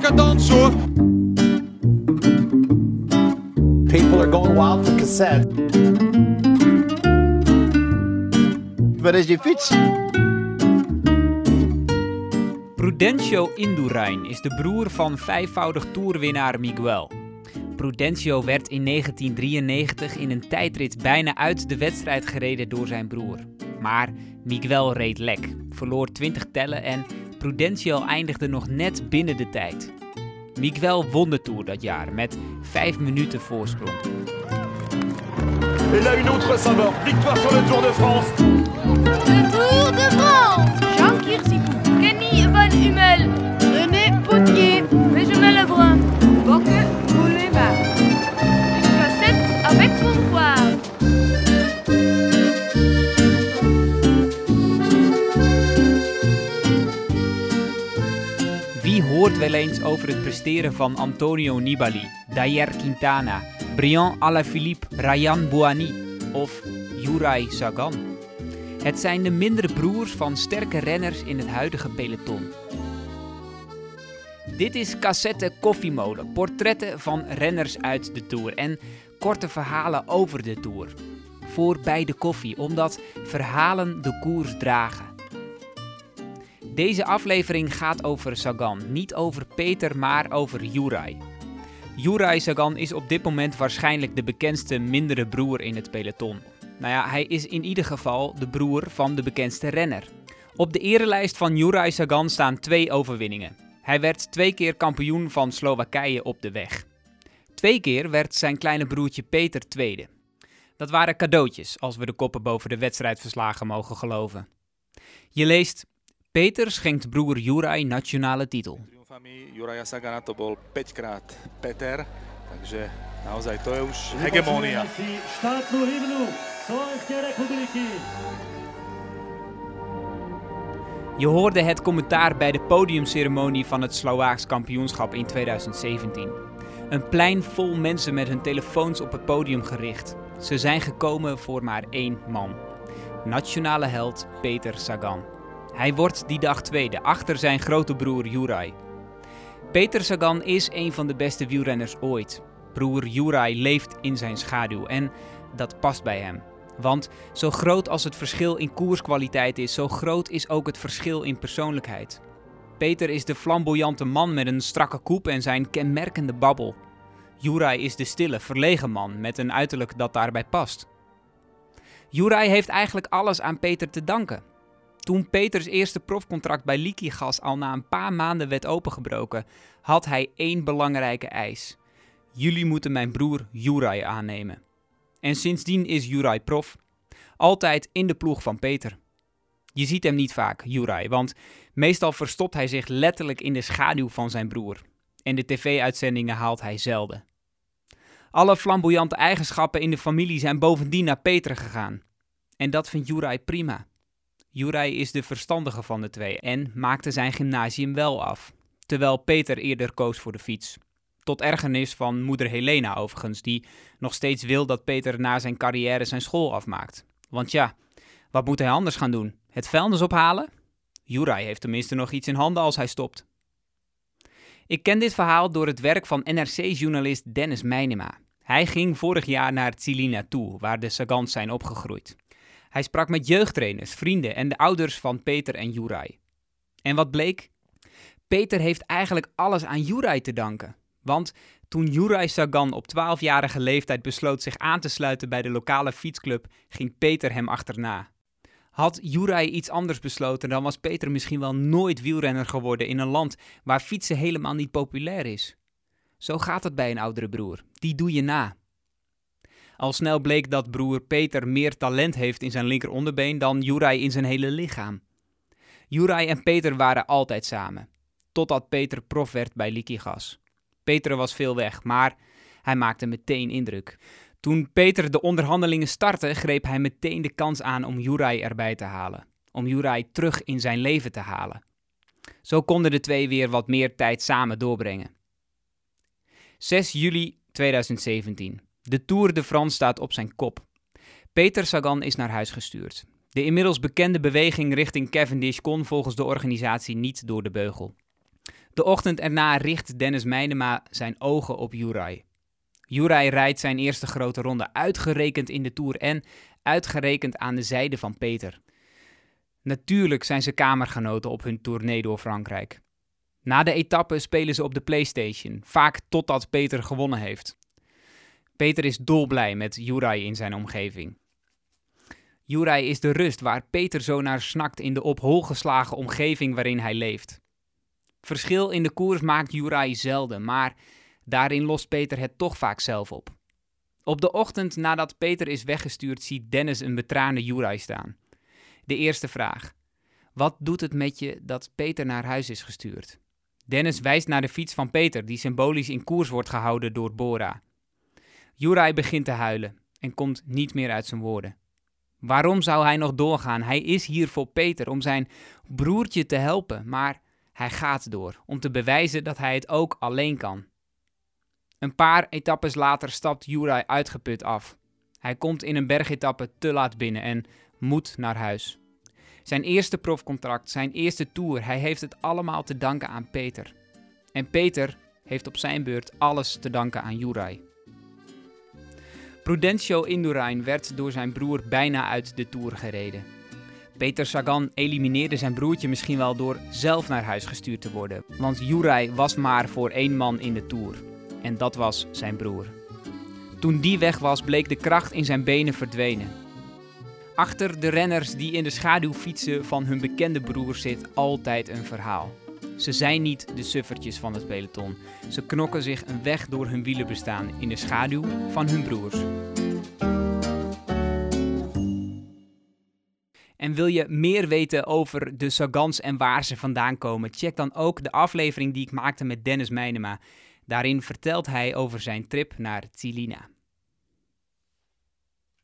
decadence hoor. People are going wild for cassette. Waar is die fiets? Prudencio Indurain is de broer van vijfvoudig toerwinnaar Miguel. Prudencio werd in 1993 in een tijdrit bijna uit de wedstrijd gereden door zijn broer. Maar Miguel reed lek, verloor 20 tellen en Prudencio eindigde nog net binnen de tijd. Miguel won de Tour dat jaar met 5 minuten voorsprong. Et là, une autre saveur. Victoire sur le Tour de France. Le Tour de France Wel eens over het presteren van Antonio Nibali, Dayer Quintana, Brian Alaphilippe, Ryan Bouhanni of Juraj Sagan? Het zijn de mindere broers van sterke renners in het huidige peloton. Dit is Cassette Koffiemolen, portretten van renners uit de Tour en korte verhalen over de Tour. Voor bij de koffie, omdat verhalen de koers dragen. Deze aflevering gaat over Sagan, niet over Peter, maar over Juraj. Juraj Sagan is op dit moment waarschijnlijk de bekendste mindere broer in het peloton. Nou ja, hij is in ieder geval de broer van de bekendste renner. Op de erelijst van Juraj Sagan staan twee overwinningen. Hij werd twee keer kampioen van Slowakije op de weg. Twee keer werd zijn kleine broertje Peter tweede. Dat waren cadeautjes, als we de koppen boven de wedstrijdverslagen mogen geloven. Je leest, Peter schenkt broer Juraj nationale titel. Juraja Sagana to bol 5krát Peter, takže naozaj to je už hegemonia. štátnu hymnu Slovenskej republiky. Je hoorde het commentaar bij de podiumceremonie van het Slovaaks kampioenschap in 2017. Een plein vol mensen met hun telefoons op het podium gericht. Ze zijn gekomen voor maar één man. Nationale held Peter Sagan. Hij wordt die dag tweede, achter zijn grote broer Juraj. Peter Sagan is een van de beste wielrenners ooit. Broer Juraj leeft in zijn schaduw en dat past bij hem. Want zo groot als het verschil in koerskwaliteit is, zo groot is ook het verschil in persoonlijkheid. Peter is de flamboyante man met een strakke koep en zijn kenmerkende babbel. Juraj is de stille, verlegen man met een uiterlijk dat daarbij past. Juraj heeft eigenlijk alles aan Peter te danken. Toen Peters eerste profcontract bij Liquigas al na een paar maanden werd opengebroken, had hij één belangrijke eis. Jullie moeten mijn broer Juraj aannemen. En sindsdien is Juraj prof. Altijd in de ploeg van Peter. Je ziet hem niet vaak, Juraj, want meestal verstopt hij zich letterlijk in de schaduw van zijn broer. En de tv-uitzendingen haalt hij zelden. Alle flamboyante eigenschappen in de familie zijn bovendien naar Peter gegaan. En dat vindt Juraj prima. Juraj is de verstandige van de twee en maakte zijn gymnasium wel af, terwijl Peter eerder koos voor de fiets. Tot ergernis van moeder Helena overigens, die nog steeds wil dat Peter na zijn carrière zijn school afmaakt. Want ja, wat moet hij anders gaan doen? Het vuilnis ophalen? Juraj heeft tenminste nog iets in handen als hij stopt. Ik ken dit verhaal door het werk van NRC-journalist Dennis Meijnema. Hij ging vorig jaar naar Tsilina toe, waar de Sagans zijn opgegroeid. Hij sprak met jeugdtrainers, vrienden en de ouders van Peter en Juraj. En wat bleek? Peter heeft eigenlijk alles aan Juraj te danken. Want toen Juraj Sagan op 12-jarige leeftijd besloot zich aan te sluiten bij de lokale fietsclub, ging Peter hem achterna. Had Juraj iets anders besloten, dan was Peter misschien wel nooit wielrenner geworden in een land waar fietsen helemaal niet populair is. Zo gaat het bij een oudere broer. Die doe je na. Al snel bleek dat broer Peter meer talent heeft in zijn linkeronderbeen dan Juraj in zijn hele lichaam. Juraj en Peter waren altijd samen, totdat Peter prof werd bij Liquigas. Peter was veel weg, maar hij maakte meteen indruk. Toen Peter de onderhandelingen startte, greep hij meteen de kans aan om Juraj erbij te halen. Om Juraj terug in zijn leven te halen. Zo konden de twee weer wat meer tijd samen doorbrengen. 6 juli 2017. De Tour de France staat op zijn kop. Peter Sagan is naar huis gestuurd. De inmiddels bekende beweging richting Cavendish kon volgens de organisatie niet door de beugel. De ochtend erna richt Dennis Meijnema zijn ogen op Juraj. Juraj rijdt zijn eerste grote ronde, uitgerekend in de Tour en uitgerekend aan de zijde van Peter. Natuurlijk zijn ze kamergenoten op hun tournee door Frankrijk. Na de etappe spelen ze op de PlayStation, vaak totdat Peter gewonnen heeft. Peter is dolblij met Juraj in zijn omgeving. Juraj is de rust waar Peter zo naar snakt in de op hol geslagen omgeving waarin hij leeft. Verschil in de koers maakt Juraj zelden, maar daarin lost Peter het toch vaak zelf op. Op de ochtend nadat Peter is weggestuurd, ziet Dennis een betraande Juraj staan. De eerste vraag: Wat doet het met je dat Peter naar huis is gestuurd? Dennis wijst naar de fiets van Peter, die symbolisch in koers wordt gehouden door Bora. Juraj begint te huilen en komt niet meer uit zijn woorden. Waarom zou hij nog doorgaan? Hij is hier voor Peter om zijn broertje te helpen, maar hij gaat door om te bewijzen dat hij het ook alleen kan. Een paar etappes later stapt Juraj uitgeput af. Hij komt in een bergetappe te laat binnen en moet naar huis. Zijn eerste profcontract, zijn eerste tour, hij heeft het allemaal te danken aan Peter. En Peter heeft op zijn beurt alles te danken aan Juraj. Prudencio Indurain werd door zijn broer bijna uit de Tour gereden. Peter Sagan elimineerde zijn broertje misschien wel door zelf naar huis gestuurd te worden, want Juraj was maar voor één man in de Tour. En dat was zijn broer. Toen die weg was, bleek de kracht in zijn benen verdwenen. Achter de renners die in de schaduw fietsen van hun bekende broer zit altijd een verhaal. Ze zijn niet de suffertjes van het peloton. Ze knokken zich een weg door hun wielenbestaan in de schaduw van hun broers. En wil je meer weten over de Sagans en waar ze vandaan komen? Check dan ook de aflevering die ik maakte met Dennis Meijnema. Daarin vertelt hij over zijn trip naar Tsilina.